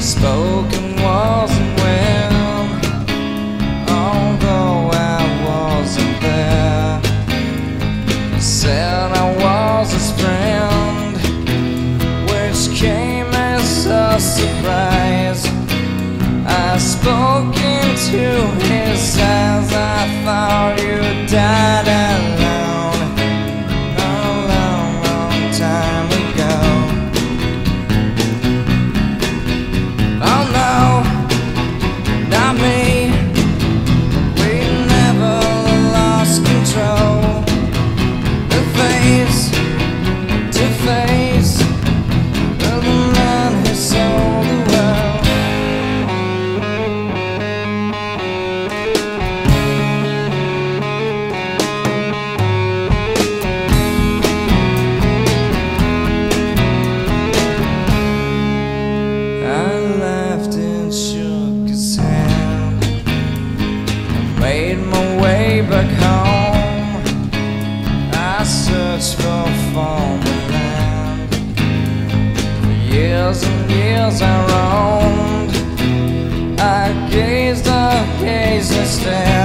spoken wasn't well, although I wasn't there. Said I was his friend, which came as a surprise. I spoke into his eyes. search for farmland. land. For years and years I roamed. I gazed, I gazed and stared.